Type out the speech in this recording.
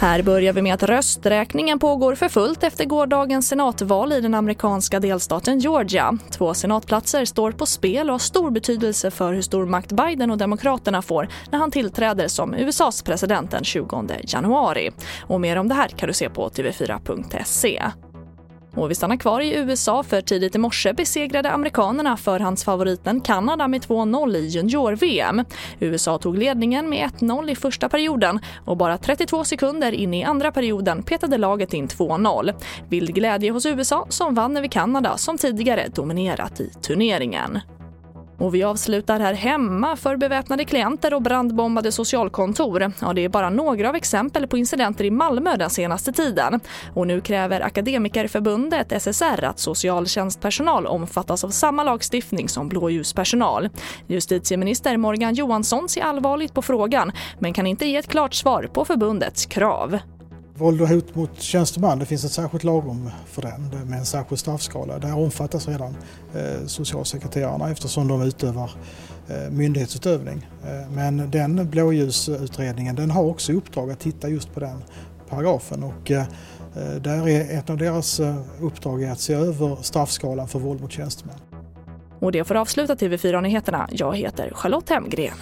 Här börjar vi med att rösträkningen pågår för fullt efter gårdagens senatval i den amerikanska delstaten Georgia. Två senatplatser står på spel och har stor betydelse för hur stor makt Biden och Demokraterna får när han tillträder som USAs president den 20 januari. Och mer om det här kan du se på tv4.se. Och vi stannar kvar i USA för tidigt i morse besegrade amerikanerna förhandsfavoriten Kanada med 2-0 i junior-VM. USA tog ledningen med 1-0 i första perioden och bara 32 sekunder in i andra perioden petade laget in 2-0. Vild glädje hos USA som vann över Kanada som tidigare dominerat i turneringen. Och vi avslutar här hemma för beväpnade klienter och brandbombade socialkontor. Ja, det är bara några av exempel på incidenter i Malmö den senaste tiden. Och nu kräver Akademikerförbundet, SSR, att socialtjänstpersonal omfattas av samma lagstiftning som blåljuspersonal. Justitieminister Morgan Johansson ser allvarligt på frågan men kan inte ge ett klart svar på förbundets krav. Våld och hot mot tjänsteman, det finns ett särskilt lagrum för den med en särskild straffskala. Där omfattas redan eh, socialsekreterarna eftersom de utövar eh, myndighetsutövning. Eh, men den blåljusutredningen den har också i uppdrag att titta just på den paragrafen och eh, eh där är ett av deras eh, uppdrag är att se över straffskalan för våld mot tjänsteman. Och det får avsluta TV4-nyheterna. Jag heter Charlotte Hemgren.